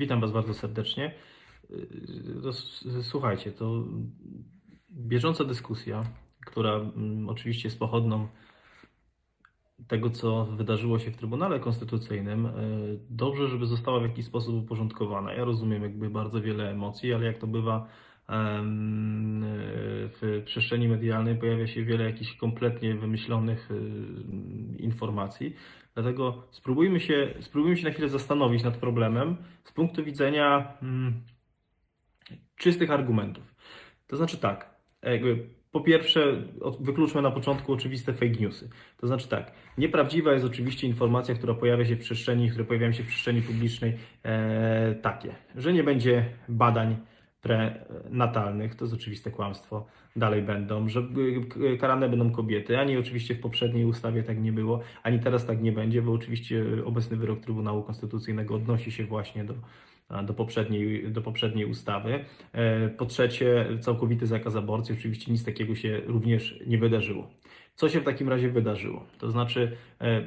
Witam Was bardzo serdecznie. To, słuchajcie, to bieżąca dyskusja, która mm, oczywiście jest pochodną tego, co wydarzyło się w Trybunale Konstytucyjnym, e, dobrze, żeby została w jakiś sposób uporządkowana. Ja rozumiem jakby bardzo wiele emocji, ale jak to bywa w przestrzeni medialnej, pojawia się wiele jakichś kompletnie wymyślonych e, informacji. Dlatego spróbujmy się, spróbujmy się na chwilę zastanowić nad problemem z punktu widzenia hmm, czystych argumentów. To znaczy tak, po pierwsze, wykluczmy na początku oczywiste fake newsy. To znaczy tak, nieprawdziwa jest oczywiście informacja, która pojawia się w przestrzeni, które pojawiają się w przestrzeni publicznej, e, takie, że nie będzie badań prenatalnych, to jest oczywiste kłamstwo, dalej będą, że y, karane będą kobiety, ani oczywiście w poprzedniej ustawie tak nie było, ani teraz tak nie będzie, bo oczywiście obecny wyrok Trybunału Konstytucyjnego odnosi się właśnie do, do, poprzedniej, do poprzedniej ustawy. E, po trzecie, całkowity zakaz aborcji, oczywiście nic takiego się również nie wydarzyło. Co się w takim razie wydarzyło? To znaczy, e,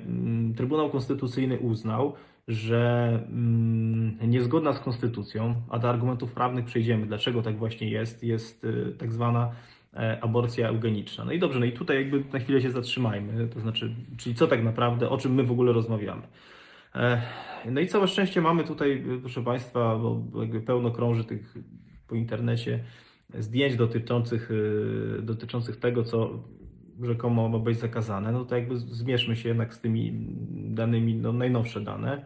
Trybunał Konstytucyjny uznał, że mm, niezgodna z konstytucją, a do argumentów prawnych przejdziemy, dlaczego tak właśnie jest, jest y, tak zwana e, aborcja eugeniczna. No i dobrze, no i tutaj jakby na chwilę się zatrzymajmy, to znaczy, czyli co tak naprawdę, o czym my w ogóle rozmawiamy. E, no i całe szczęście mamy tutaj, proszę Państwa, bo jakby pełno krąży tych po internecie zdjęć dotyczących, dotyczących tego, co rzekomo ma być zakazane, no to jakby zmierzmy się jednak z tymi danymi, no najnowsze dane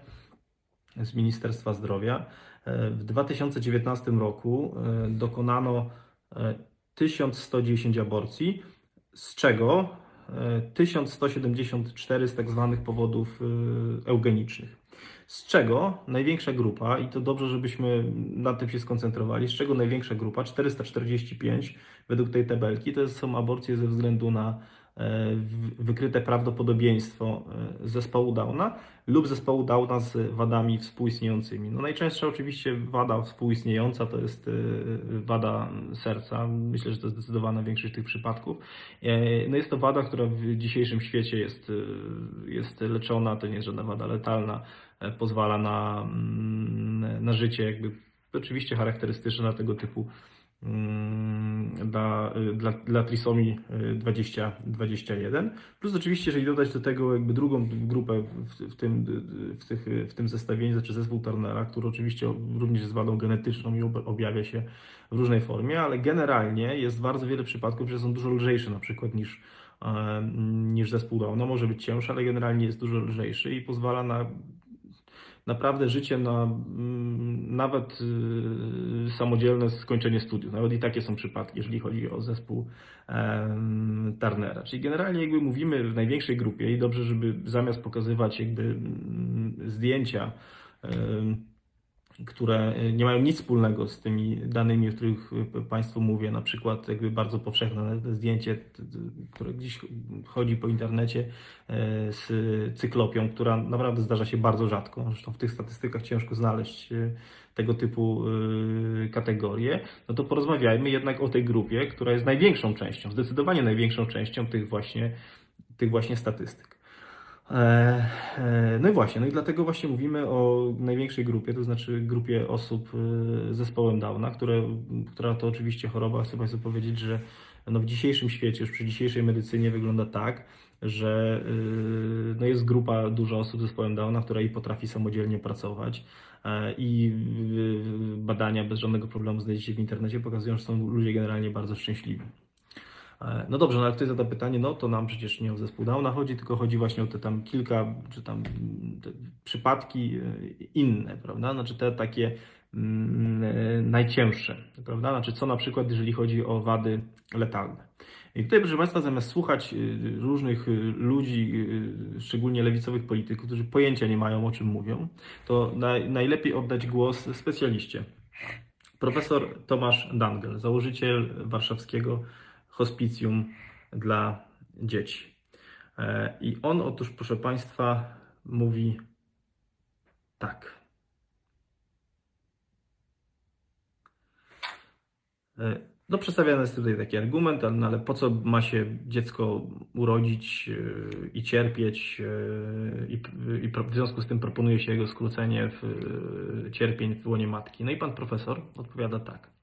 z Ministerstwa Zdrowia. E, w 2019 roku e, dokonano 1110 e, aborcji, z czego 1174 z tak zwanych powodów eugenicznych. Z czego największa grupa, i to dobrze, żebyśmy na tym się skoncentrowali, z czego największa grupa, 445 według tej tabelki, to są aborcje ze względu na e, wykryte prawdopodobieństwo e, zespołu Downa lub zespołu Downa z wadami współistniejącymi. No najczęstsza oczywiście wada współistniejąca to jest e, wada serca. Myślę, że to zdecydowana większość tych przypadków. No jest to wada, która w dzisiejszym świecie jest, jest leczona, to nie jest żadna wada letalna, pozwala na, mm, na życie jakby oczywiście charakterystyczne dla tego typu Mm, dla, dla, dla trisomii 20, 21. Plus oczywiście, jeżeli dodać do tego jakby drugą grupę w, w, tym, w, tych, w tym zestawieniu, znaczy zespół Turnera, który oczywiście również jest wadą genetyczną i objawia się w różnej formie, ale generalnie jest bardzo wiele przypadków, że są dużo lżejsze na przykład niż, e, niż zespół Downa. Może być cięższy, ale generalnie jest dużo lżejszy i pozwala na naprawdę życie na mm, nawet y, samodzielne skończenie studiów. Nawet i takie są przypadki, jeżeli chodzi o zespół Turnera. Czyli generalnie jakby mówimy w największej grupie i dobrze, żeby zamiast pokazywać jakby mm, zdjęcia które nie mają nic wspólnego z tymi danymi, o których Państwu mówię, na przykład jakby bardzo powszechne zdjęcie, które gdzieś chodzi po internecie e, z cyklopią, która naprawdę zdarza się bardzo rzadko. Zresztą w tych statystykach ciężko znaleźć e, tego typu e, kategorie, no to porozmawiajmy jednak o tej grupie, która jest największą częścią, zdecydowanie największą częścią tych właśnie, tych właśnie statystyk. E, e, no i właśnie, no i dlatego właśnie mówimy o największej grupie, to znaczy grupie osób e, z zespołem Downa, które, która to oczywiście choroba, chcę Państwu powiedzieć, że no w dzisiejszym świecie, już przy dzisiejszej medycynie wygląda tak, że no jest grupa dużo osób z zespołem Downa, która i potrafi samodzielnie pracować i badania bez żadnego problemu znajdziecie w internecie pokazują, że są ludzie generalnie bardzo szczęśliwi. E, no dobrze, no jak ktoś zada pytanie, no to nam przecież nie o zespół Downa chodzi, tylko chodzi właśnie o te tam kilka, czy tam przypadki e, inne, prawda? Znaczy te takie mm, e, najcięższe, prawda? Znaczy co na przykład, jeżeli chodzi o wady letalne. I tutaj, proszę Państwa, zamiast słuchać różnych ludzi, szczególnie lewicowych polityków, którzy pojęcia nie mają, o czym mówią, to naj, najlepiej oddać głos specjaliście. Profesor Tomasz Dangel, założyciel warszawskiego hospicjum dla dzieci. E, I on otóż, proszę Państwa, mówi tak. E, No, przedstawiany jest tutaj taki argument, ale, no, ale po co ma się dziecko urodzić yy, i cierpieć, i, i w związku z tym proponuje się jego skrócenie w, cierpień w łonie matki. No i pan profesor odpowiada tak.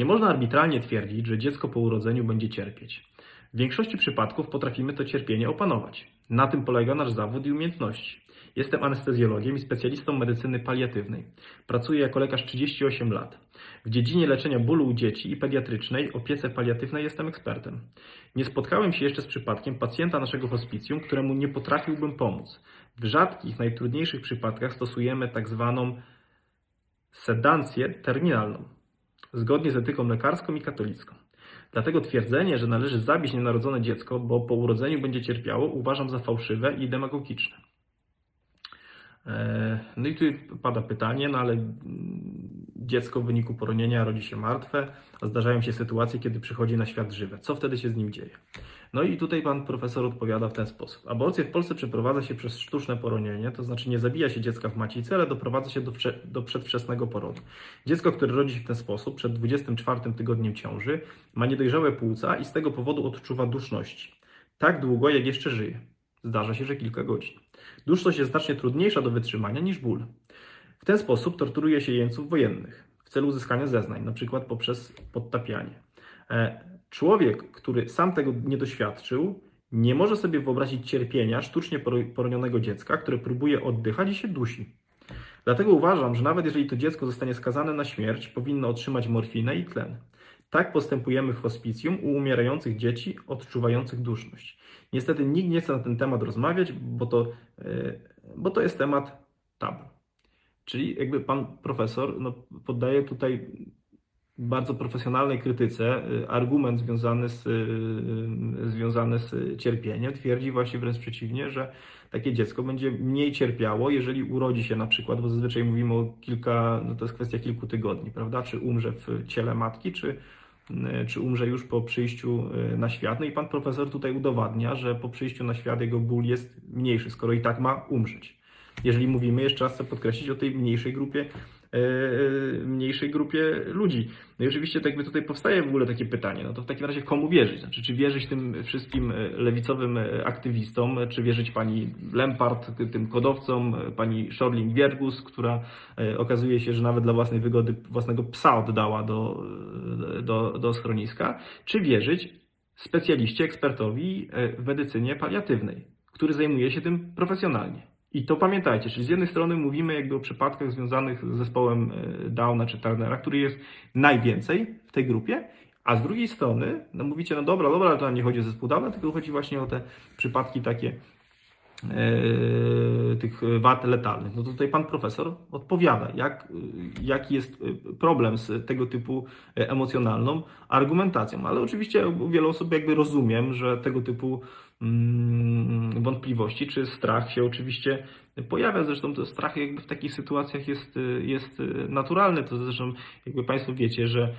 Nie można arbitralnie twierdzić, że dziecko po urodzeniu będzie cierpieć. W większości przypadków potrafimy to cierpienie opanować. Na tym polega nasz zawód i umiejętności. Jestem anestezjologiem i specjalistą medycyny paliatywnej. Pracuję jako lekarz 38 lat. W dziedzinie leczenia bólu u dzieci i pediatrycznej opiece paliatywnej jestem ekspertem. Nie spotkałem się jeszcze z przypadkiem pacjenta naszego hospicjum, któremu nie potrafiłbym pomóc. W rzadkich, najtrudniejszych przypadkach stosujemy tak zwaną sedancję terminalną, zgodnie z etyką lekarską i katolicką. Dlatego twierdzenie, że należy zabić nienarodzone dziecko, bo po urodzeniu będzie cierpiało, uważam za fałszywe i demagogiczne. E, No i tu pada pytanie, no ale dziecko w wyniku poronienia rodzi się martwe, a zdarzają się sytuacje, kiedy przychodzi na świat żywe. Co wtedy się z nim dzieje? No i tutaj pan profesor odpowiada w ten sposób. Aborcję w Polsce przeprowadza się przez sztuczne poronienie, to znaczy nie zabija się dziecka w macicy, ale doprowadza się do, do przedwczesnego porodu. Dziecko, które rodzi się w ten sposób, przed 24 tygodniem ciąży, ma niedojrzałe płuca i z tego powodu odczuwa duszności. Tak długo, jak jeszcze żyje. Zdarza się, że kilka godzin. Duszność jest znacznie trudniejsza do wytrzymania niż ból. W ten sposób torturuje się jeńców wojennych w celu uzyskania zeznań, np. poprzez podtapianie. Człowiek, który sam tego nie doświadczył, nie może sobie wyobrazić cierpienia sztucznie poro- poronionego dziecka, które próbuje oddychać i się dusi. Dlatego uważam, że nawet jeżeli to dziecko zostanie skazane na śmierć, powinno otrzymać morfinę i tlen. Tak postępujemy w hospicjum u umierających dzieci odczuwających duszność. Niestety nikt nie chce na ten temat rozmawiać, bo to, e, bo to jest temat tabu. Czyli jakby pan profesor no, poddaje tutaj bardzo profesjonalnej krytyce y, argument związany z, y, związany z cierpieniem. Twierdzi właśnie wręcz przeciwnie, że takie dziecko będzie mniej cierpiało, jeżeli urodzi się na przykład, bo zazwyczaj mówimy o kilka, no to jest kwestia kilku tygodni, prawda? Czy umrze w ciele matki, czy, y, czy umrze już po przyjściu y, na świat. No i pan profesor tutaj udowadnia, że po przyjściu na świat jego ból jest mniejszy, skoro i tak ma umrzeć. Jeżeli mówimy, jeszcze raz chcę podkreślić o tej mniejszej grupie, mniejszej grupie ludzi. No i oczywiście tak jakby tutaj powstaje w ogóle takie pytanie, no to w takim razie komu wierzyć? Znaczy, czy wierzyć tym wszystkim e, lewicowym e, aktywistom, czy wierzyć pani Lempart, tym kodowcom, e, pani Szorling Wiergus, która e, okazuje się, że nawet dla własnej wygody własnego psa oddała do, e, do, do schroniska, czy wierzyć specjaliście, ekspertowi e, w medycynie paliatywnej, który zajmuje się tym profesjonalnie. I to pamiętajcie, czyli z jednej strony mówimy jakby o przypadkach związanych z zespołem e, Downa czy Turnera, który jest najwięcej w tej grupie, a z drugiej strony, no mówicie, no dobra, dobra, ale to nam nie chodzi o zespół Downa, tylko chodzi właśnie o te przypadki takie e, tych wad letalnych. No to tutaj pan profesor odpowiada, jak, jaki jest problem z tego typu emocjonalną argumentacją. Ale oczywiście u wielu osób jakby rozumiem, że tego typu wątpliwości czy strach się oczywiście pojawia. Zresztą to strach jakby w takich sytuacjach jest, jest naturalny. To zresztą jakby Państwo wiecie, że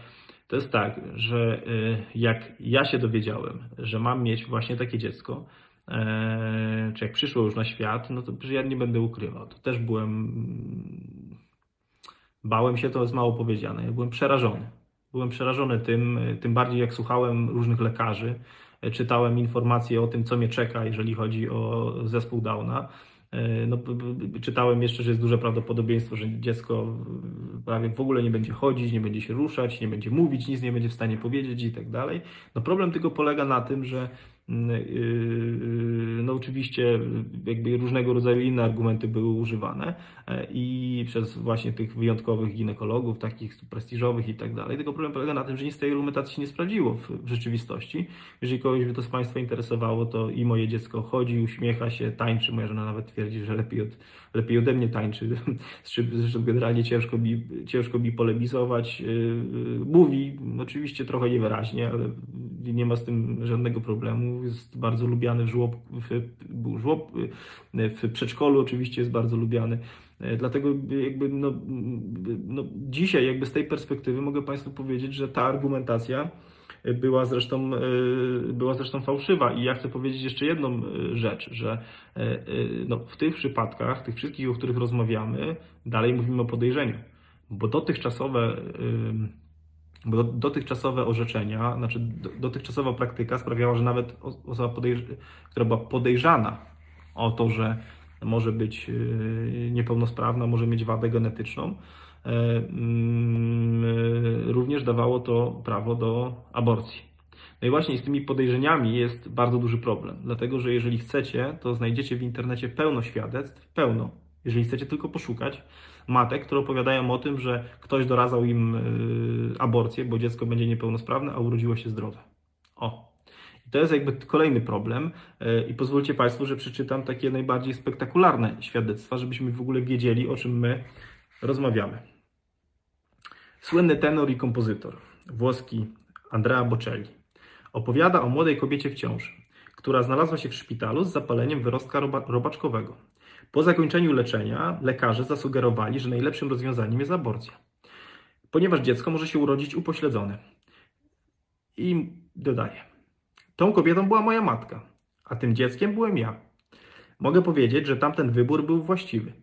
to jest tak, że y, jak ja się dowiedziałem, że mam mieć właśnie takie dziecko, e, czy jak przyszło już na świat, no to ja nie będę ukrywał. To też byłem, bałem się, to jest mało powiedziane. Ja byłem przerażony. Byłem przerażony tym, tym bardziej jak słuchałem różnych lekarzy, czytałem informacje o tym, co mnie czeka, jeżeli chodzi o zespół Downa. No, b- b- czytałem jeszcze, że jest duże prawdopodobieństwo, że dziecko prawie w ogóle nie będzie chodzić, nie będzie się ruszać, nie będzie mówić, nic nie będzie w stanie powiedzieć i tak dalej. No problem tylko polega na tym, że no oczywiście jakby różnego rodzaju inne argumenty były używane e, i przez właśnie tych wyjątkowych ginekologów, takich prestiżowych i tak dalej. Tylko problem polega na tym, że nic z tej argumentacji się nie sprawdziło w rzeczywistości. Jeżeli kogoś by to z Państwa interesowało, to i moje dziecko chodzi, uśmiecha się, tańczy. Moja żona nawet twierdzi, że lepiej, od, lepiej ode mnie tańczy. Zresztą generalnie ciężko mi, ciężko mi polemizować. Yy, Mówi, oczywiście trochę niewyraźnie, ale nie ma z tym żadnego problemu. Jest bardzo lubiany w, żłob, w, żłob, w przedszkolu oczywiście jest bardzo lubiany. Dlatego jakby no, no, dzisiaj jakby z tej perspektywy mogę Państwu powiedzieć, że ta argumentacja była zresztą, była zresztą fałszywa. I ja chcę powiedzieć jeszcze jedną rzecz, że no, w tych przypadkach, tych wszystkich, o których rozmawiamy, dalej mówimy o podejrzeniu. Bo dotychczasowe Bo dotychczasowe orzeczenia, znaczy dotychczasowa praktyka sprawiała, że nawet osoba, która była podejrzana o to, że może być niepełnosprawna, może mieć wadę genetyczną, e, również dawało to prawo do aborcji. No i właśnie z tymi podejrzeniami jest bardzo duży problem, dlatego że jeżeli chcecie, to znajdziecie w internecie pełno świadectw, pełno, jeżeli chcecie tylko poszukać, matek, które opowiadają o tym, że ktoś doradzał im y, aborcję, bo dziecko będzie niepełnosprawne, a urodziło się zdrowe. O. To jest jakby kolejny problem i pozwólcie Państwo, że przeczytam takie najbardziej spektakularne świadectwa, żebyśmy w ogóle wiedzieli, o czym my rozmawiamy. Słynny tenor i kompozytor włoski Andrea Bocelli opowiada o młodej kobiecie w ciąży, która znalazła się w szpitalu z zapaleniem wyrostka robaczkowego. Po zakończeniu leczenia lekarze zasugerowali, że najlepszym rozwiązaniem jest aborcja, ponieważ dziecko może się urodzić upośledzone. I dodaje: Tą kobietą była moja matka, a tym dzieckiem byłem ja. Mogę powiedzieć, że tamten wybór był właściwy.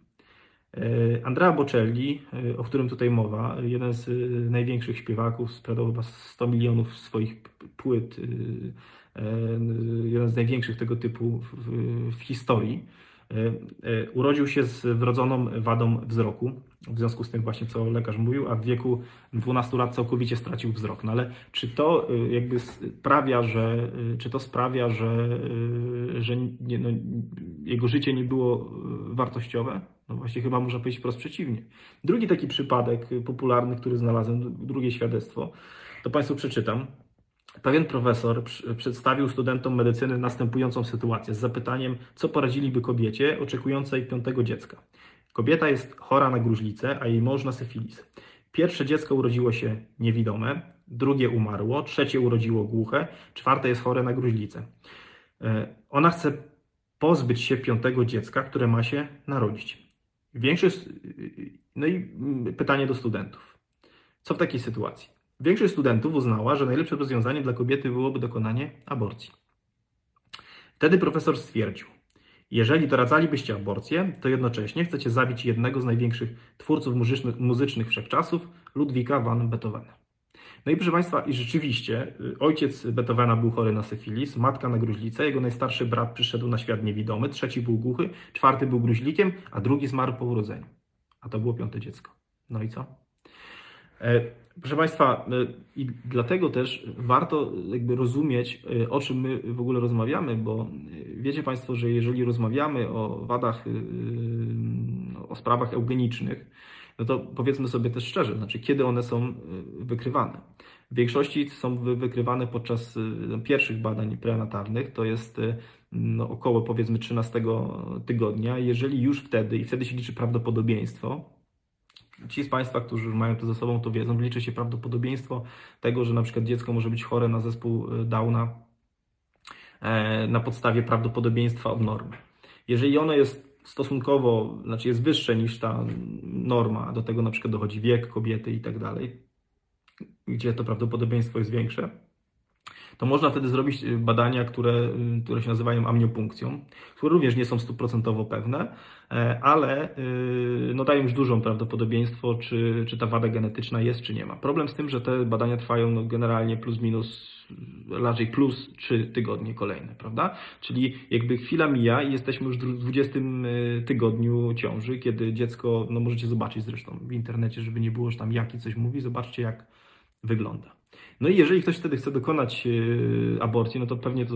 E, Andrea Bocelli, e, o którym tutaj mowa, jeden z e, największych śpiewaków, sprzedał chyba 100 milionów swoich płyt, jeden z największych tego typu w, historii. Urodził się z wrodzoną wadą wzroku, w związku z tym właśnie co lekarz mówił, a w wieku 12 lat całkowicie stracił wzrok. No ale czy to jakby sprawia, że, czy to sprawia, że, że nie, no, jego życie nie było wartościowe? No właśnie chyba można powiedzieć wprost przeciwnie. Drugi taki przypadek popularny, który znalazłem, drugie świadectwo, to Państwu przeczytam. Pewien profesor przedstawił studentom medycyny następującą sytuację z zapytaniem, co poradziliby kobiecie oczekującej piątego dziecka. Kobieta jest chora na gruźlicę, a jej mąż na syfilis. Pierwsze dziecko urodziło się niewidome, drugie umarło, trzecie urodziło głuche, czwarte jest chore na gruźlicę. E, ona chce pozbyć się piątego dziecka, które ma się narodzić. Większość, no i mm, pytanie do studentów. Co w takiej sytuacji? Większość studentów uznała, że najlepszym rozwiązaniem dla kobiety byłoby dokonanie aborcji. Wtedy profesor stwierdził, jeżeli doradzalibyście aborcję, to jednocześnie chcecie zabić jednego z największych twórców muzycznych wszechczasów, Ludwika van Beethovena. No i proszę Państwa, i rzeczywiście y, ojciec Beethovena był chory na syfilis, matka na gruźlicę, jego najstarszy brat przyszedł na świat niewidomy, trzeci był głuchy, czwarty był gruźlikiem, a drugi zmarł po urodzeniu. A to było piąte dziecko. No i co? E, Proszę Państwa, e, i dlatego też warto jakby rozumieć, e, o czym my w ogóle rozmawiamy, bo wiecie Państwo, że jeżeli rozmawiamy o wadach, o sprawach eugenicznych, no to powiedzmy sobie też szczerze, znaczy kiedy one są wykrywane. W większości są wykrywane podczas pierwszych badań prenatalnych, to jest no, około powiedzmy 13 tygodnia. Jeżeli już wtedy, i wtedy się liczy prawdopodobieństwo, Ci z Państwa, którzy mają to ze sobą, to wiedzą, liczy się prawdopodobieństwo tego, że na przykład dziecko może być chore na zespół Downa e, na podstawie prawdopodobieństwa od normy. Jeżeli ono jest stosunkowo, znaczy jest wyższe niż ta norma, do tego na przykład dochodzi wiek kobiety i tak dalej, gdzie to prawdopodobieństwo jest większe, to można wtedy zrobić y, badania, które, y, które się nazywają amniopunkcją, które również nie są stuprocentowo pewne, e, ale y, no, dają już dużą prawdopodobieństwo, czy, czy ta wada genetyczna jest, czy nie ma. Problem z tym, że te badania trwają no, generalnie plus minus, raczej plus 3 tygodnie kolejne, prawda? Czyli jakby chwila mija i jesteśmy już w 20 tygodniu ciąży, kiedy dziecko, no możecie zobaczyć zresztą w internecie, żeby nie było, że tam jaki coś mówi, zobaczcie jak wygląda. No i jeżeli ktoś wtedy chce dokonać e, aborcji, no to pewnie to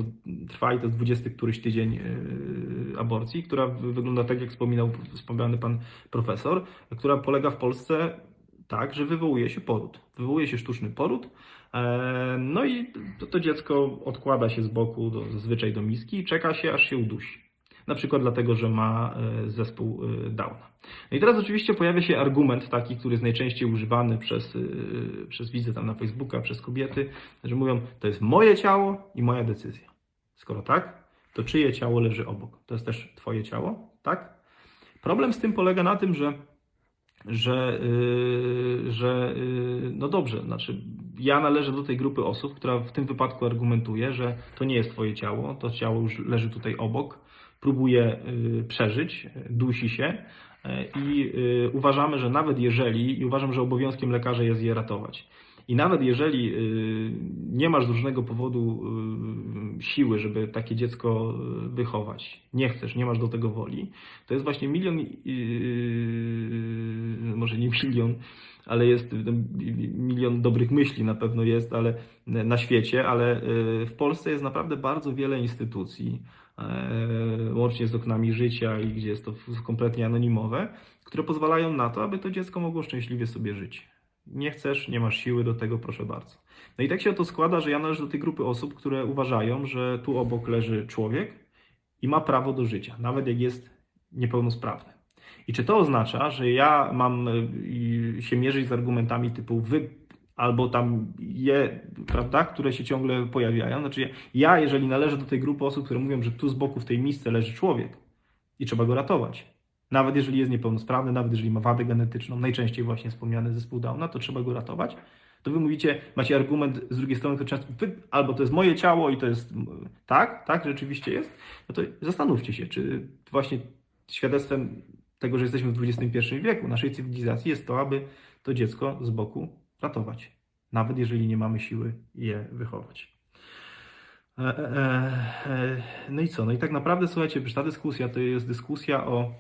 trwa i to jest 20 któryś tydzień e, aborcji, która wygląda tak, jak wspominał wspomniany pan profesor, która polega w Polsce tak, że wywołuje się poród. Wywołuje się sztuczny poród, e, no i to, to dziecko odkłada się z boku do, zazwyczaj do miski i czeka się, aż się udusi na przykład dlatego, że ma e, zespół e, Downa. No i teraz oczywiście pojawia się argument taki, który jest najczęściej używany przez, e, przez widzę tam na Facebooka, przez kobiety, że mówią, to jest moje ciało i moja decyzja. Skoro tak, to czyje ciało leży obok? To jest też twoje ciało, tak? Problem z tym polega na tym, że że, yy, że yy, no dobrze, znaczy ja należę do tej grupy osób, która w tym wypadku argumentuje, że to nie jest Twoje ciało, to ciało już leży tutaj obok, próbuje y, przeżyć, dusi się y, i y, uważamy, że nawet jeżeli, i uważam, że obowiązkiem lekarza jest je ratować. I nawet jeżeli nie masz z różnego powodu siły, żeby takie dziecko wychować, nie chcesz, nie masz do tego woli, to jest właśnie milion, może nie milion, ale jest milion dobrych myśli na pewno jest, ale na świecie, ale w Polsce jest naprawdę bardzo wiele instytucji, łącznie z oknami życia i gdzie jest to kompletnie anonimowe, które pozwalają na to, aby to dziecko mogło szczęśliwie sobie żyć. Nie chcesz, nie masz siły do tego, proszę bardzo. No i tak się to składa, że ja należę do tej grupy osób, które uważają, że tu obok leży człowiek i ma prawo do życia, nawet jak jest niepełnosprawny. I czy to oznacza, że ja mam y, się mierzyć z argumentami typu wy albo tam je, prawda, które się ciągle pojawiają? Znaczy ja, jeżeli należę do tej grupy osób, które mówią, że tu z boku w tej misce leży człowiek i trzeba go ratować, nawet jeżeli jest niepełnosprawny, nawet jeżeli ma wadę genetyczną, najczęściej właśnie wspomniany zespół Downa, to trzeba go ratować. To wy mówicie, macie argument z drugiej strony, to często wy, albo to jest moje ciało i to jest tak, tak, rzeczywiście jest. No to zastanówcie się, czy właśnie świadectwem tego, że jesteśmy w XXI wieku, naszej cywilizacji jest to, aby to dziecko z boku ratować. Nawet jeżeli nie mamy siły je wychować. E, e, e, no i co? No i tak naprawdę, słuchajcie, ta dyskusja to jest dyskusja o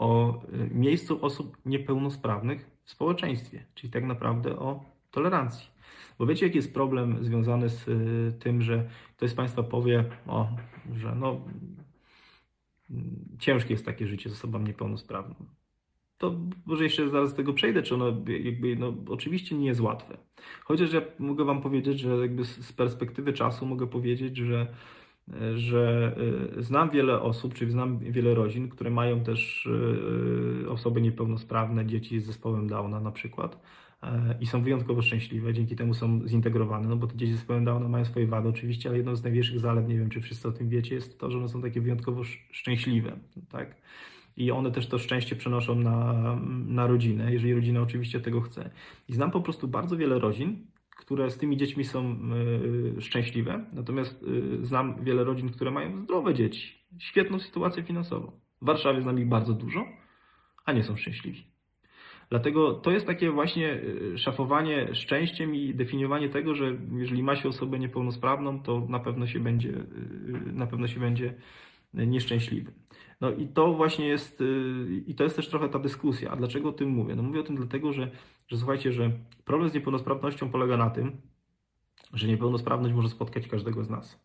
o y, miejscu osób niepełnosprawnych w społeczeństwie, czyli tak naprawdę o tolerancji. Bo wiecie, jaki jest problem związany z y, tym, że ktoś z Państwa powie, o, że no, ciężkie jest takie życie z osobą niepełnosprawną. To może jeszcze zaraz z tego przejdę, czy ono jakby, no, oczywiście nie jest łatwe. Chociaż ja mogę Wam powiedzieć, że jakby z perspektywy czasu mogę powiedzieć, że że y, znam wiele osób, czyli znam wiele rodzin, które mają też y, osoby niepełnosprawne, dzieci z zespołem Downa na przykład e, i są wyjątkowo szczęśliwe, dzięki temu są zintegrowane, no bo te dzieci z zespołem Downa mają swoje wady oczywiście, ale jedną z największych zalet, nie wiem czy wszyscy o tym wiecie, jest to, że one są takie wyjątkowo szczęśliwe, tak? I one też to szczęście przenoszą na, na rodzinę, jeżeli rodzina oczywiście tego chce. I znam po prostu bardzo wiele rodzin, które z tymi dziećmi są y, szczęśliwe, natomiast y, znam wiele rodzin, które mają zdrowe dzieci, świetną sytuację finansową. W Warszawie znam ich bardzo dużo, a nie są szczęśliwi. Dlatego to jest takie właśnie y, szafowanie szczęściem i definiowanie tego, że jeżeli ma się osobę niepełnosprawną, to na pewno się będzie, na pewno się będzie nieszczęśliwy. No i to właśnie jest, i to jest też trochę ta dyskusja. A dlaczego o tym mówię? No mówię o tym dlatego, że że słuchajcie, że problem z niepełnosprawnością polega na tym, że niepełnosprawność może spotkać każdego z nas.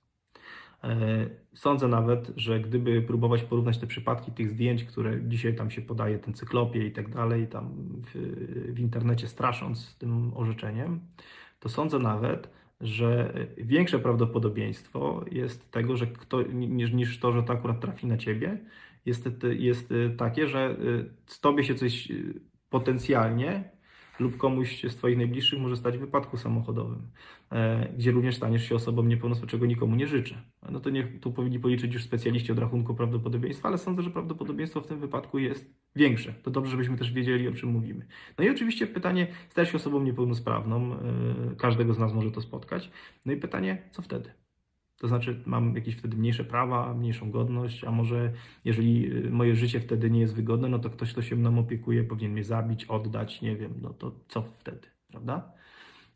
E, sądzę nawet, że gdyby próbować porównać te przypadki tych zdjęć, które dzisiaj tam się podaje, ten cyklopie i tak dalej, tam w, w internecie strasząc tym orzeczeniem, to sądzę nawet, że większe prawdopodobieństwo jest tego, że kto, niż, niż to, że to akurat trafi na ciebie, jest, jest takie, że z tobie się coś potencjalnie lub komuś z Twoich najbliższych może stać w wypadku samochodowym, e, gdzie również staniesz się osobą niepełnosprawną, czego nikomu nie życzę. No to nie, tu powinni policzyć już specjaliści od rachunku prawdopodobieństwa, ale sądzę, że prawdopodobieństwo w tym wypadku jest większe. To dobrze, żebyśmy też wiedzieli, o czym mówimy. No i oczywiście pytanie, stajesz się osobą niepełnosprawną, e, każdego z nas może to spotkać. No i pytanie, co wtedy? To znaczy, mam jakieś wtedy mniejsze prawa, mniejszą godność, a może jeżeli y, moje życie wtedy nie jest wygodne, no to ktoś, kto się mną opiekuje, powinien mnie zabić, oddać, nie wiem, no to co wtedy, prawda?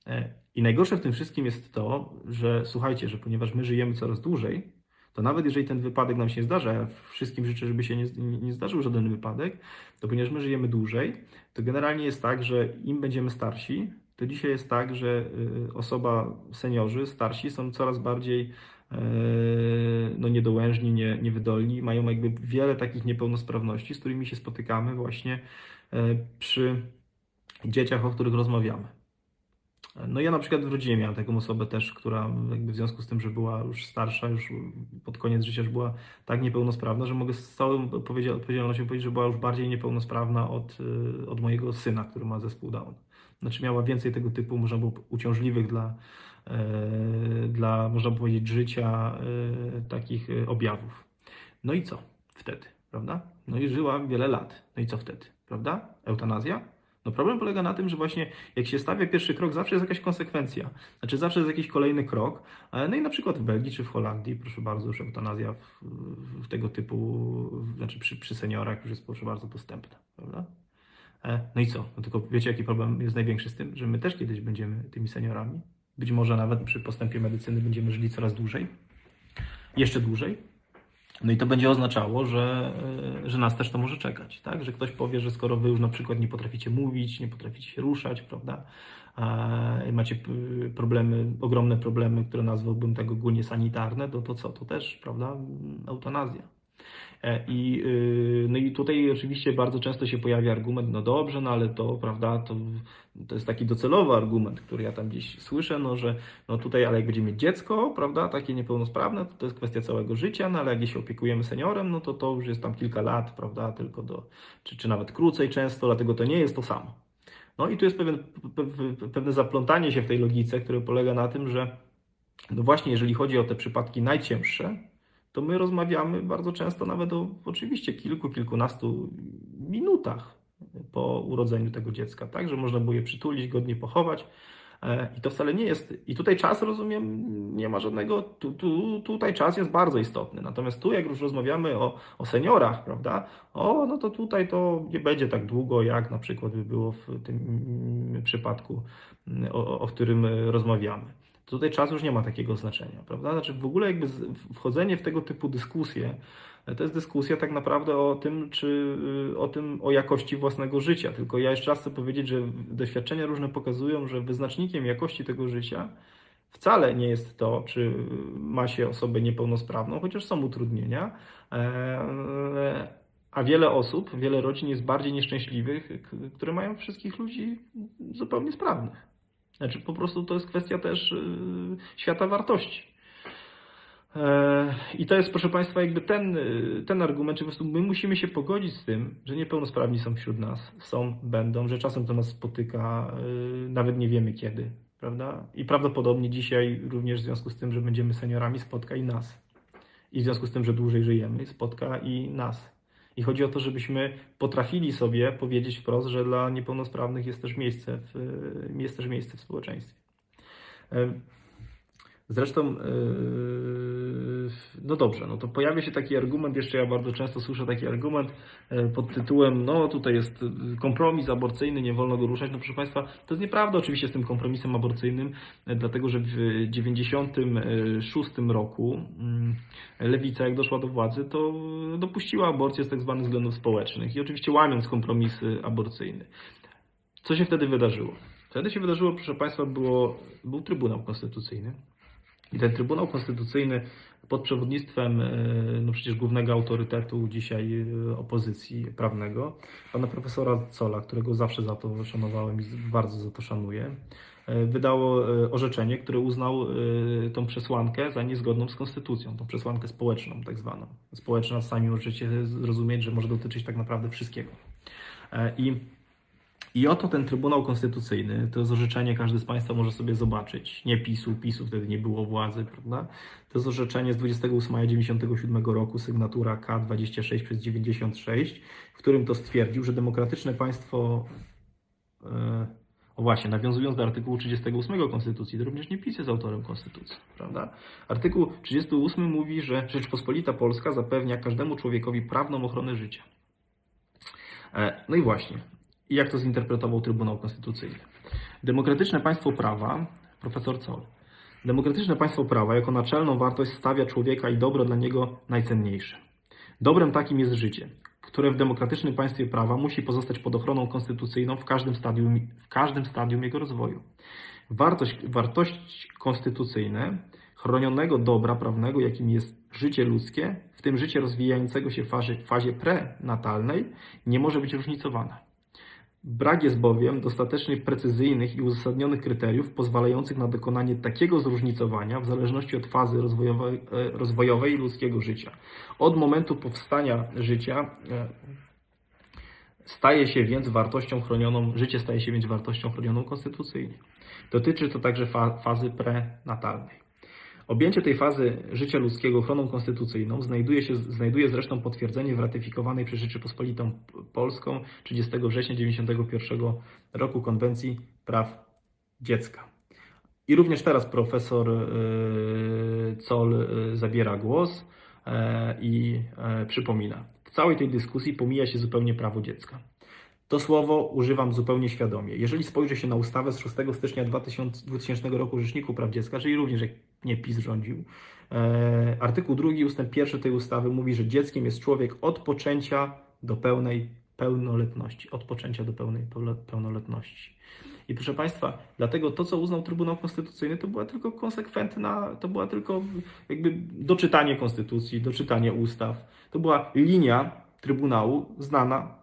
E, I najgorsze w tym wszystkim jest to, że słuchajcie, że ponieważ my żyjemy coraz dłużej, to nawet jeżeli ten wypadek nam się zdarza, ja wszystkim życzę, żeby się nie, nie zdarzył żaden wypadek, to ponieważ my żyjemy dłużej, to generalnie jest tak, że im będziemy starsi, to dzisiaj jest tak, że y, osoba, seniorzy, starsi są coraz bardziej e, no, niedołężni, nie, niewydolni, mają jakby wiele takich niepełnosprawności, z którymi się spotykamy właśnie e, przy dzieciach, o których rozmawiamy. No ja na przykład w rodzinie miałem taką osobę też, która jakby w związku z tym, że była już starsza, już pod koniec życia już była tak niepełnosprawna, że mogę z całą odpowiedzialnością powiedzieć, że była już bardziej niepełnosprawna od, y, od mojego syna, który ma zespół Down. Znaczy miała więcej tego typu, można było uciążliwych dla, e, dla można powiedzieć, życia e, takich e, objawów. No i co wtedy, prawda? No i żyła wiele lat. No i co wtedy, prawda? Eutanazja? No problem polega na tym, że właśnie jak się stawia pierwszy krok, zawsze jest jakaś konsekwencja. Znaczy zawsze jest jakiś kolejny krok. No i na przykład w Belgii czy w Holandii, proszę bardzo, już eutanazja w, w tego typu, znaczy przy, przy seniorach już jest proszę bardzo dostępna, prawda? E, No i co? No tylko wiecie, jaki problem jest największy z tym, że my też kiedyś będziemy tymi seniorami. Być może nawet przy postępie medycyny będziemy żyli coraz dłużej, jeszcze dłużej. No i to będzie oznaczało, że, e, że nas też to może czekać, tak? Że ktoś powie, że skoro wy już na przykład nie potraficie mówić, nie potraficie się ruszać, prawda? Macie problemy, ogromne problemy, które nazwałbym tak ogólnie sanitarne, to, to co? To też, prawda? Eutanazja. E, I, y, no i tutaj oczywiście bardzo często się pojawia argument, no dobrze, no ale to, prawda, to, to jest taki docelowy argument, który ja tam gdzieś słyszę, no że no tutaj, ale jak będzie mieć dziecko, prawda, takie niepełnosprawne, to to jest kwestia całego życia, no ale jak się opiekujemy seniorem, no to to już jest tam kilka lat, prawda, tylko do, czy, czy nawet krócej często, dlatego to nie jest to samo. No i tu jest pewien, pe- pewne zaplątanie się w tej logice, które polega na tym, że no właśnie jeżeli chodzi o te przypadki najcięższe, to my rozmawiamy bardzo często nawet o oczywiście kilku, kilkunastu minutach po urodzeniu tego dziecka, tak, że można było je przytulić, godnie pochować. E, I to wcale nie jest. I tutaj czas, rozumiem, nie ma żadnego. Tu, tu, tutaj czas jest bardzo istotny. Natomiast tu, jak już rozmawiamy o, o seniorach, prawda? O, no to tutaj to nie będzie tak długo, jak na przykład by było w tym przypadku, o, o którym rozmawiamy. Tutaj czas już nie ma takiego znaczenia, prawda? Znaczy w ogóle jakby wchodzenie w tego typu dyskusje, e, to jest dyskusja tak naprawdę o tym, czy y, o tym, o jakości własnego życia. Tylko ja jeszcze raz chcę powiedzieć, że doświadczenia różne pokazują, że wyznacznikiem jakości tego życia wcale nie jest to, czy ma się osobę niepełnosprawną, chociaż są utrudnienia. e, A wiele osób, wiele rodzin jest bardziej nieszczęśliwych, które mają wszystkich ludzi zupełnie sprawnych. Znaczy, po prostu to jest kwestia też y, świata wartości. E, I to jest, proszę Państwa, jakby ten, y, ten argument, że po prostu my musimy się pogodzić z tym, że niepełnosprawni są wśród nas, są, będą, że czasem to nas spotyka, y, nawet nie wiemy kiedy, prawda? I prawdopodobnie dzisiaj również w związku z tym, że będziemy seniorami, spotka i nas. I w związku z tym, że dłużej żyjemy, spotka i nas. I chodzi o to, żebyśmy potrafili sobie powiedzieć wprost, że dla niepełnosprawnych jest też miejsce w, jest też miejsce w społeczeństwie. Zresztą, yy, no dobrze, no to pojawia się taki argument, jeszcze ja bardzo często słyszę taki argument e, pod tytułem, no tutaj jest kompromis aborcyjny, nie wolno go ruszać. No proszę Państwa, to jest nieprawda oczywiście z tym kompromisem aborcyjnym, e, dlatego że w 96 roku mm, lewica jak doszła do władzy, to dopuściła aborcję z tak zwanych względów społecznych i oczywiście łamiąc kompromisy aborcyjne. Co się wtedy wydarzyło? Wtedy się wydarzyło, proszę Państwa, było, był Trybunał Konstytucyjny. I ten Trybunał Konstytucyjny pod przewodnictwem e, no przecież głównego autorytetu dzisiaj e, opozycji prawnego, pana profesora Cola, którego zawsze za to szanowałem i bardzo za to szanuję, e, wydało orzeczenie, które uznał tą przesłankę za niezgodną z konstytucją, tą przesłankę społeczną tak zwaną. Społeczna sami możecie zrozumieć, że może dotyczyć tak naprawdę wszystkiego. I i oto ten Trybunał Konstytucyjny, to jest orzeczenie, każdy z Państwa może sobie zobaczyć. Nie PiSu, PiSu wtedy nie było władzy, prawda? To jest orzeczenie z 28 maja 97 roku, sygnatura K26 przez 96, w którym to stwierdził, że demokratyczne państwo, e, o właśnie, nawiązując do artykułu 38 Konstytucji, to również nie PiS jest autorem Konstytucji, prawda? Artykuł 38 mówi, że Rzeczpospolita Polska zapewnia każdemu człowiekowi prawną ochronę życia. E, No i właśnie, jak to zinterpretował Trybunał Konstytucyjny. Demokratyczne państwo prawa, profesor Zoll, demokratyczne państwo prawa jako naczelną wartość stawia człowieka i dobro dla niego najcenniejsze. Dobrem takim jest życie, które w demokratycznym państwie prawa musi pozostać pod ochroną konstytucyjną w każdym stadium, w każdym stadium jego rozwoju. Wartość, wartość konstytucyjne chronionego dobra prawnego, jakim jest życie ludzkie, w tym życie rozwijającego się w fazie, fazie prenatalnej, nie może być różnicowana. Brak jest bowiem dostatecznych, precyzyjnych i uzasadnionych kryteriów pozwalających na dokonanie takiego zróżnicowania w zależności od fazy rozwojowej, e, rozwojowej ludzkiego życia. Od momentu powstania życia e, staje się więc wartością chronioną, życie staje się więc wartością chronioną konstytucyjnie. Dotyczy to także fa fazy prenatalnej. Objęcie tej fazy życia ludzkiego ochroną konstytucyjną znajduje, się, znajduje zresztą potwierdzenie w ratyfikowanej przez Rzeczypospolitą Polską 30 września 1991 roku Konwencji Praw Dziecka. I również teraz profesor yy, Zoll yy, zabiera głos yy, i przypomina. W całej tej dyskusji pomija się zupełnie prawo dziecka. To słowo używam zupełnie świadomie. Jeżeli spojrzy się na ustawę z 6 stycznia 2000, 2000 roku Rzeczniku Praw Dziecka, czyli również nie PiS rządził, e, artykuł 2 ustęp 1 tej ustawy mówi, że dzieckiem jest człowiek od poczęcia do pełnej pełnoletności. Od poczęcia do pełnej pełnoletności. I proszę Państwa, dlatego to, co uznał Trybunał Konstytucyjny, to była tylko konsekwentna, to była tylko jakby doczytanie konstytucji, doczytanie ustaw. To była linia Trybunału znana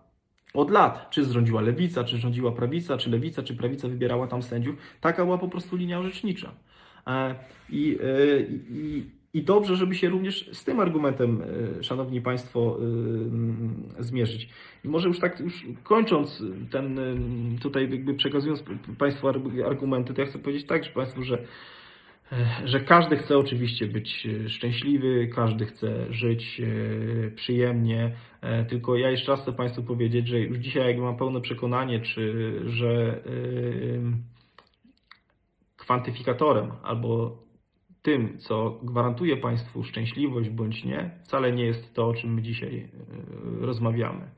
od lat. Czy rządziła lewica, czy rządziła prawica, czy lewica, czy prawica wybierała tam sędziów. Taka była po prostu linia orzecznicza. E, I, e, i, i dobrze, żeby się również z tym argumentem, e, szanowni państwo, zmierzyć. I może już tak, już kończąc ten, tutaj jakby przekazując państwu argumenty, to ja chcę powiedzieć tak, że państwu, że że każdy chce oczywiście być szczęśliwy, każdy chce żyć przyjemnie, tylko ja jeszcze raz chcę Państwu powiedzieć, że już dzisiaj jakby mam pełne przekonanie, czy, że kwantyfikatorem albo tym, co gwarantuje Państwu szczęśliwość bądź nie, wcale nie jest to, o czym my dzisiaj e, rozmawiamy.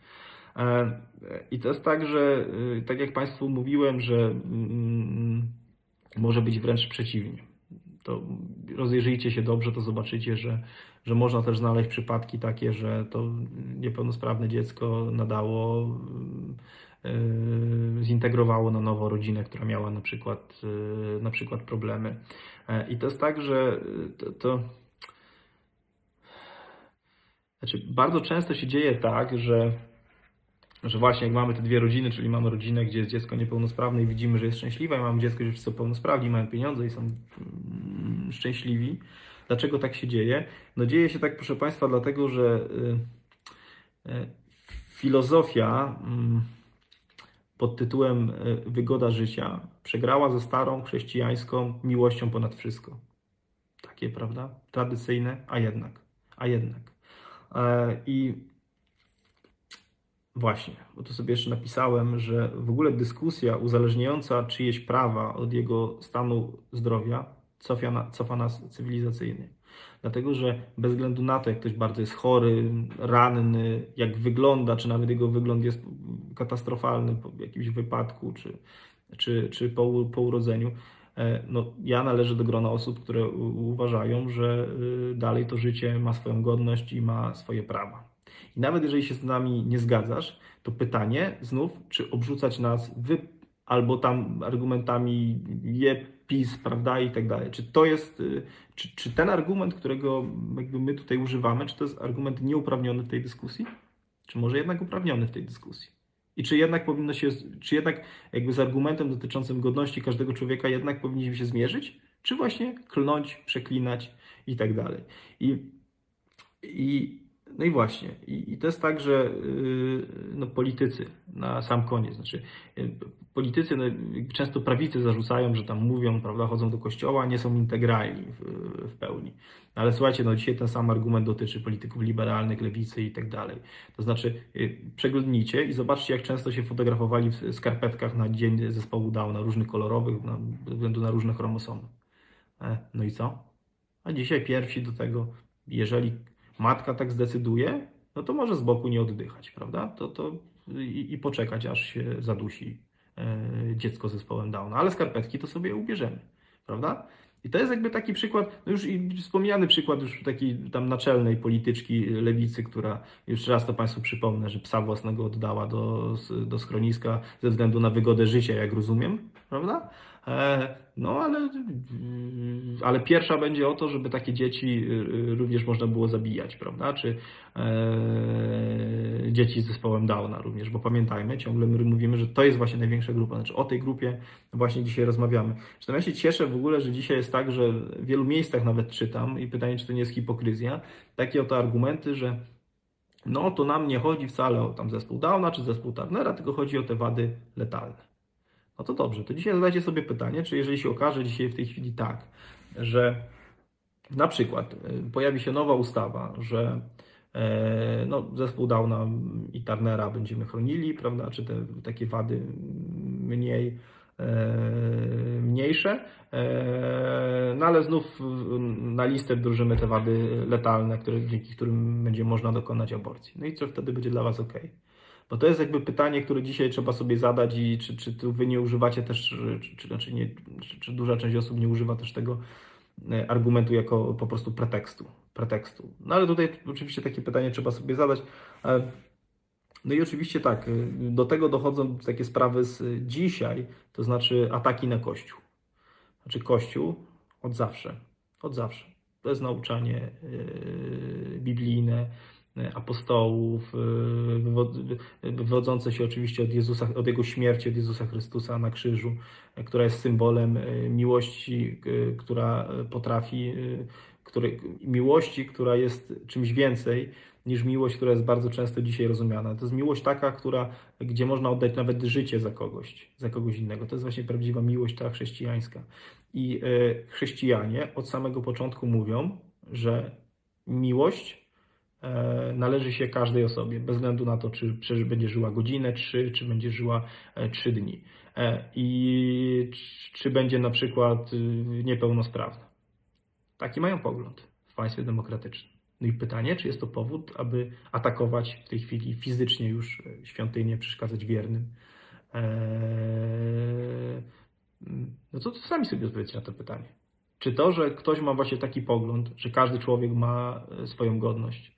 E, I to jest tak, że e, tak jak Państwu mówiłem, że mm, może być wręcz przeciwnie. To rozejrzyjcie się dobrze, to zobaczycie, że, że można też znaleźć przypadki takie, że to niepełnosprawne dziecko nadało zintegrowało na nowo rodzinę, która miała na przykład, y, na przykład problemy. E, I to jest tak, że to, to znaczy bardzo często się dzieje tak, że że właśnie jak mamy te dwie rodziny, czyli mamy rodzinę, gdzie jest dziecko niepełnosprawne i widzimy, że jest szczęśliwe, i mamy dziecko, gdzie są pełnosprawni, mają pieniądze i są mm, szczęśliwi. Dlaczego tak się dzieje? No dzieje się tak, proszę Państwa, dlatego, że y, filozofia mm, pod tytułem e, Wygoda życia przegrała ze starą chrześcijańską miłością ponad wszystko. Takie, prawda? Tradycyjne, a jednak. A jednak. E, I właśnie, bo to sobie jeszcze napisałem, że w ogóle dyskusja uzależniająca czyjeś prawa od jego stanu zdrowia cofa, cofa nas cywilizacyjnie. Dlatego, że bez względu na to, jak ktoś bardzo jest chory, ranny, jak wygląda, czy nawet jego wygląd jest katastrofalny po jakimś wypadku, czy, czy, czy po, po urodzeniu, e, no, ja należę do grona osób, które uważają, że y, dalej to życie ma swoją godność i ma swoje prawa. I nawet jeżeli się z nami nie zgadzasz, to pytanie znów, czy obrzucać nas wy albo tam argumentami je PiS, prawda, i tak dalej. Czy to jest, y, czy, czy ten argument, którego jakby my tutaj używamy, czy to jest argument nieuprawniony w tej dyskusji? Czy może jednak uprawniony w tej dyskusji? I czy jednak powinno się, czy jednak jakby z argumentem dotyczącym godności każdego człowieka jednak powinniśmy się zmierzyć? Czy właśnie klnąć, przeklinać i tak dalej? I, i no i właśnie, i, i to jest tak, że yy, no, politycy na sam koniec, znaczy yy, politycy no, często prawicy zarzucają, że tam mówią, prawda, chodzą do kościoła, nie są integralni w, w pełni. Ale słuchajcie, no dzisiaj ten sam argument dotyczy polityków liberalnych, lewicy i tak dalej. To znaczy, yy, przeglądnijcie i zobaczcie, jak często się fotografowali w skarpetkach na dzień zespołu Downa, różnych kolorowych, na, ze względu na różne chromosomy. E, no i co? A dzisiaj pierwsi do tego, jeżeli matka tak zdecyduje, no to może z boku nie oddychać, prawda? To, to i, i poczekać, aż się zadusi e, dziecko z zespołem Downa. Ale skarpetki to sobie ubierzemy, prawda? I to jest jakby taki przykład, no już wspomniany przykład już takiej tam naczelnej polityczki lewicy, która, jeszcze raz to Państwu przypomnę, że psa własnego oddała do, do schroniska ze względu na wygodę życia, jak rozumiem, prawda? E, no ale, ale pierwsza będzie o to, żeby takie dzieci y, również można było zabijać, prawda? Czy e, dzieci z zespołem Downa również, bo pamiętajmy, ciągle my mówimy, że to jest właśnie największa grupa, znaczy o tej grupie właśnie dzisiaj rozmawiamy. Zresztą ja się cieszę w ogóle, że dzisiaj jest tak, że w wielu miejscach nawet czytam i pytanie, czy to nie jest hipokryzja, takie oto argumenty, że no to nam nie chodzi wcale o tam zespół Downa czy zespół Turnera, tylko chodzi o te wady letalne. No to dobrze, to dzisiaj zadajcie sobie pytanie, czy jeżeli się okaże dzisiaj w tej chwili tak, że na przykład y, pojawi się nowa ustawa, że e, no, zespół Downa i Turnera będziemy chronili, prawda, czy te takie wady mniej e, mniejsze, e, no ale znów na listę wdrożymy te wady letalne, które, dzięki którym będzie można dokonać aborcji. No i co wtedy będzie dla Was ok? Bo to jest jakby pytanie, które dzisiaj trzeba sobie zadać i czy, czy wy nie używacie też, czy, czy, znaczy nie, czy, czy duża część osób nie używa też tego e, argumentu jako po prostu pretekstu. pretekstu. No ale tutaj oczywiście takie pytanie trzeba sobie zadać. E, no i oczywiście tak, do tego dochodzą takie sprawy z dzisiaj, to znaczy ataki na Kościół. Znaczy Kościół od zawsze, od zawsze. To jest nauczanie biblijne, E, apostołów, e, wywodzące się oczywiście od Jezusa, od Jego śmierci, od Jezusa Chrystusa na krzyżu, e, która jest symbolem miłości, która potrafi, który, miłości, która jest czymś więcej niż miłość, która jest bardzo często dzisiaj rozumiana. To jest miłość taka, która, gdzie można oddać nawet życie za kogoś, za kogoś innego. To jest właśnie prawdziwa miłość ta chrześcijańska. I chrześcijanie od samego początku mówią, że miłość E, należy się każdej osobie, bez względu na to, czy będzie żyła godzinę, trzy, czy będzie żyła e, trzy dni. E, I czy będzie na przykład y, niepełnosprawna. Taki mają pogląd w państwie demokratycznym. No i pytanie, czy jest to powód, aby atakować w tej chwili fizycznie już świątynię, przeszkadzać wiernym? No to, to sami sobie odpowiedzcie na to pytanie. Czy to, że ktoś ma właśnie taki pogląd, że każdy człowiek ma swoją godność, E,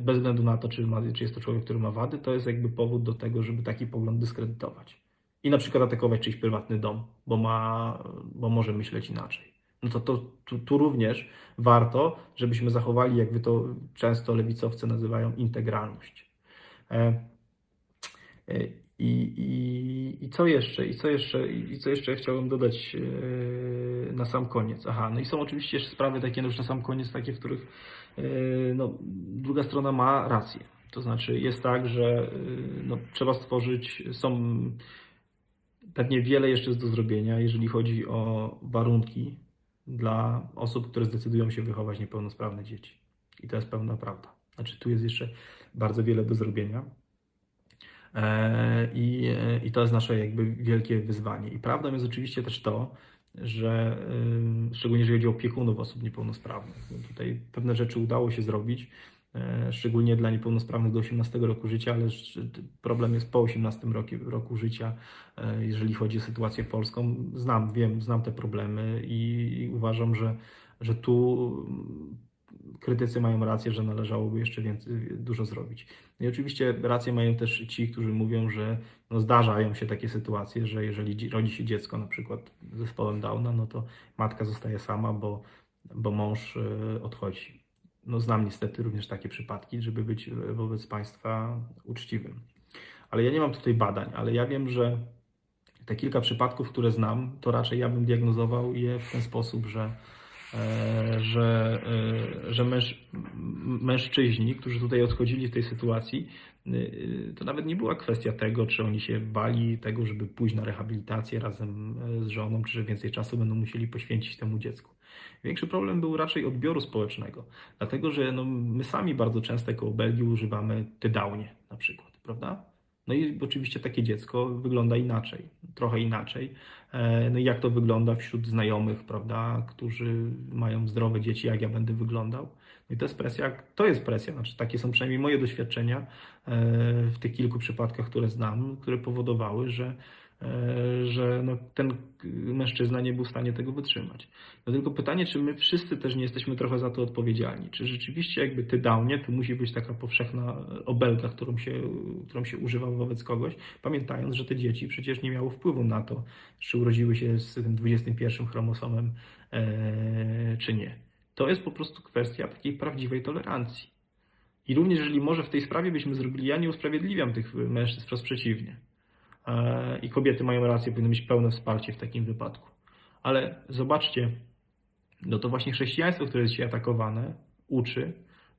bez względu na to, czy, ma, czy jest to człowiek, który ma wady, to jest jakby powód do tego, żeby taki pogląd dyskredytować. I na przykład atakować czyjś prywatny dom, bo, ma, bo może myśleć inaczej. No to, to tu, tu również warto, żebyśmy zachowali, jak wy to często lewicowcy nazywają, integralność. E, e, I, i, I co jeszcze? I co jeszcze? I co jeszcze chciałbym dodać na sam koniec? Aha, no i są oczywiście jeszcze sprawy takie no już na sam koniec, takie, w których Yy, no, druga strona ma rację. To znaczy jest tak, że yy, no, trzeba stworzyć, są pewnie wiele jeszcze jest do zrobienia, jeżeli chodzi o warunki dla osób, które zdecydują się wychować niepełnosprawne dzieci. I to jest pełna prawda. Znaczy tu jest jeszcze bardzo wiele do zrobienia. E, I, I to jest nasze jakby wielkie wyzwanie. I prawdą jest oczywiście też to, że szczególnie jeżeli chodzi o opiekunów osób niepełnosprawnych. No tutaj pewne rzeczy udało się zrobić, e, szczególnie dla niepełnosprawnych do 18 roku życia, ale problem jest po 18 roku, roku życia, e, jeżeli chodzi o sytuację polską. Znam, wiem, znam te problemy i uważam, że, że tu krytycy mają rację, że należałoby jeszcze więcej, dużo zrobić. No I oczywiście rację mają też ci, którzy mówią, że no zdarzają się takie sytuacje, że jeżeli rodzi się dziecko na przykład z zespołem Downa, no to matka zostaje sama, bo, bo mąż e, odchodzi. No znam niestety również takie przypadki, żeby być wobec państwa uczciwym. Ale ja nie mam tutaj badań, ale ja wiem, że te kilka przypadków, które znam, to raczej ja bym diagnozował je w ten sposób, że że, e, że męż, mężczyźni, którzy tutaj odchodzili w tej sytuacji, e, to nawet nie była kwestia tego, czy oni się bali tego, żeby pójść na rehabilitację razem z żoną, czy że więcej czasu będą musieli poświęcić temu dziecku. Większy problem był raczej odbioru społecznego, dlatego że no, my sami bardzo często jako Belgii używamy tydałnie na przykład, prawda? No i oczywiście takie dziecko wygląda inaczej, trochę inaczej. E, no i jak to wygląda wśród znajomych, prawda, którzy mają zdrowe dzieci, jak ja będę wyglądał. No i to jest presja, to jest presja, znaczy takie są przynajmniej moje doświadczenia e, w tych kilku przypadkach, które znam, które powodowały, że że no, ten mężczyzna nie był w stanie tego wytrzymać. No tylko pytanie, czy my wszyscy też nie jesteśmy trochę za to odpowiedzialni? Czy rzeczywiście jakby ty downie, tu musi być taka powszechna obelga, którą się, którą się używa wobec kogoś, pamiętając, że te dzieci przecież nie miały wpływu na to, czy urodziły się z tym 21 chromosomem, e, czy nie. To jest po prostu kwestia takiej prawdziwej tolerancji. I również jeżeli może w tej sprawie byśmy zrobili, ja nie usprawiedliwiam tych mężczyzn, wprost przeciwnie E, i kobiety mają rację, powinny mieć pełne wsparcie w takim wypadku. Ale zobaczcie, no to właśnie chrześcijaństwo, które jest dzisiaj atakowane, uczy,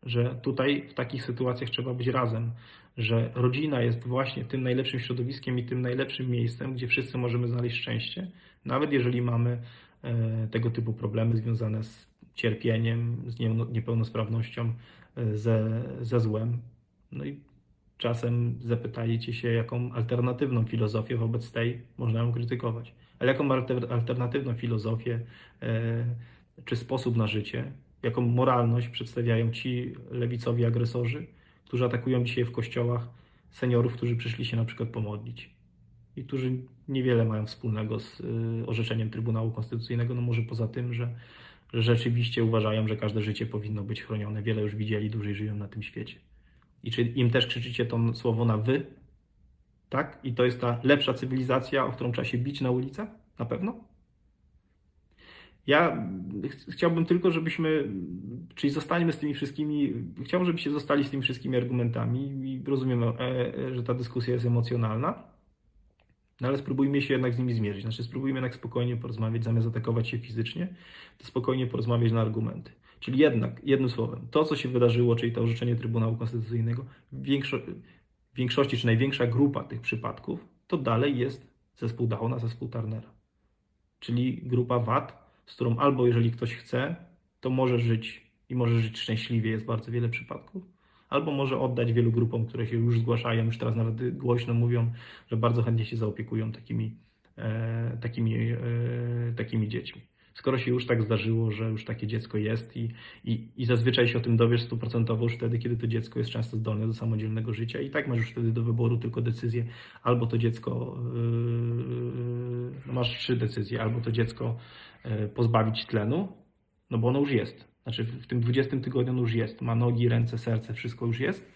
że tutaj w takich sytuacjach trzeba być razem, że rodzina jest właśnie tym najlepszym środowiskiem i tym najlepszym miejscem, gdzie wszyscy możemy znaleźć szczęście, nawet jeżeli mamy e, tego typu problemy związane z cierpieniem, z niepełnosprawnością, e, ze, ze złem. No i Czasem zapytajcie się, jaką alternatywną filozofię wobec tej można ją krytykować. Ale jaką alternatywną filozofię e, czy sposób na życie, jaką moralność przedstawiają ci lewicowi agresorzy, którzy atakują dzisiaj w kościołach seniorów, którzy przyszli się na przykład pomodlić i którzy niewiele mają wspólnego z y, orzeczeniem Trybunału Konstytucyjnego, no może poza tym, że rzeczywiście uważają, że każde życie powinno być chronione. Wiele już widzieli, dłużej żyją na tym świecie. I czy im też krzyczycie to słowo na wy? Tak? I to jest ta lepsza cywilizacja, o którą trzeba się bić na ulicach? Na pewno? Ja ch- chciałbym tylko, żebyśmy, czyli zostaniemy z tymi wszystkimi, chciałbym, żebyście zostali z tymi wszystkimi argumentami i rozumiem, e, e, że ta dyskusja jest emocjonalna, no ale spróbujmy się jednak z nimi zmierzyć. Znaczy, spróbujmy jednak spokojnie porozmawiać, zamiast atakować się fizycznie, to spokojnie porozmawiać na argumenty. Czyli jednak, jednym słowem, to co się wydarzyło, czyli to orzeczenie Trybunału Konstytucyjnego, większo- w większości, czy największa grupa tych przypadków, to dalej jest zespół Downa, zespół Turnera. Czyli grupa wad, z którą albo jeżeli ktoś chce, to może żyć i może żyć szczęśliwie, jest bardzo wiele przypadków, albo może oddać wielu grupom, które się już zgłaszają, już teraz nawet głośno mówią, że bardzo chętnie się zaopiekują takimi, e, takimi, e, takimi dziećmi. Skoro się już tak zdarzyło, że już takie dziecko jest i, i, i zazwyczaj się o tym dowiesz stuprocentowo już wtedy, kiedy to dziecko jest często zdolne do samodzielnego życia i tak masz już wtedy do wyboru tylko decyzję, albo to dziecko, yy, masz trzy decyzje, albo to dziecko yy, pozbawić tlenu, no bo ono już jest. Znaczy w tym 20 tygodniu ono już jest, ma nogi, ręce, serce, wszystko już jest.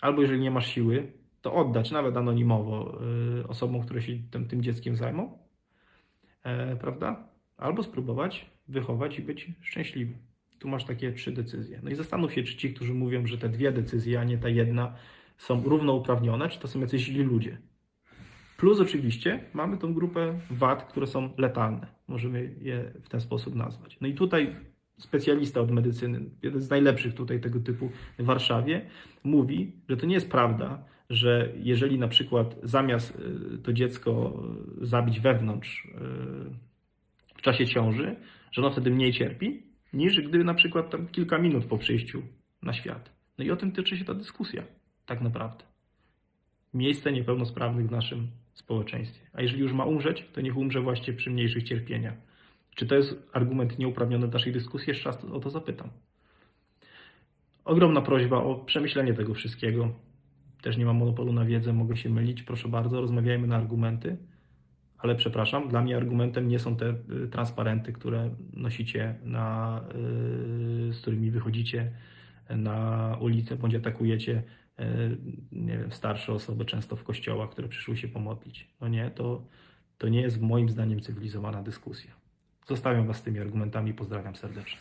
Albo jeżeli nie masz siły, to oddać nawet anonimowo yy, osobom, które się tym, tym dzieckiem zajmą, e, prawda? Albo spróbować wychować i być szczęśliwy. Tu masz takie trzy decyzje. No i zastanów się, czy ci, którzy mówią, że te dwie decyzje, a nie ta jedna, są równouprawnione, czy to są jacyś źli ludzie. Plus oczywiście mamy tą grupę wad, które są letalne. Możemy je w ten sposób nazwać. No i tutaj specjalista od medycyny, jeden z najlepszych tutaj tego typu w Warszawie, mówi, że to nie jest prawda, że jeżeli na przykład zamiast y, to dziecko y, zabić wewnątrz y, w czasie ciąży, że ono wtedy mniej cierpi, niż gdy na przykład tam kilka minut po przyjściu na świat. No i o tym tyczy się ta dyskusja, tak naprawdę. Miejsce niepełnosprawnych w naszym społeczeństwie. A jeżeli już ma umrzeć, to niech umrze właśnie przy mniejszych cierpieniach. Czy to jest argument nieuprawniony w naszej dyskusji? Jeszcze raz o to zapytam. Ogromna prośba o przemyślenie tego wszystkiego. Też nie mam monopolu na wiedzę, mogę się mylić. Proszę bardzo, rozmawiajmy na argumenty. Ale przepraszam, dla mnie argumentem nie są te y, transparenty, które nosicie, na, y, z którymi wychodzicie na ulicę bądź atakujecie y, nie wiem, starsze osoby, często w kościołach, które przyszły się pomodlić. No nie, to, to nie jest moim zdaniem cywilizowana dyskusja. Zostawiam Was z tymi argumentami. Pozdrawiam serdecznie.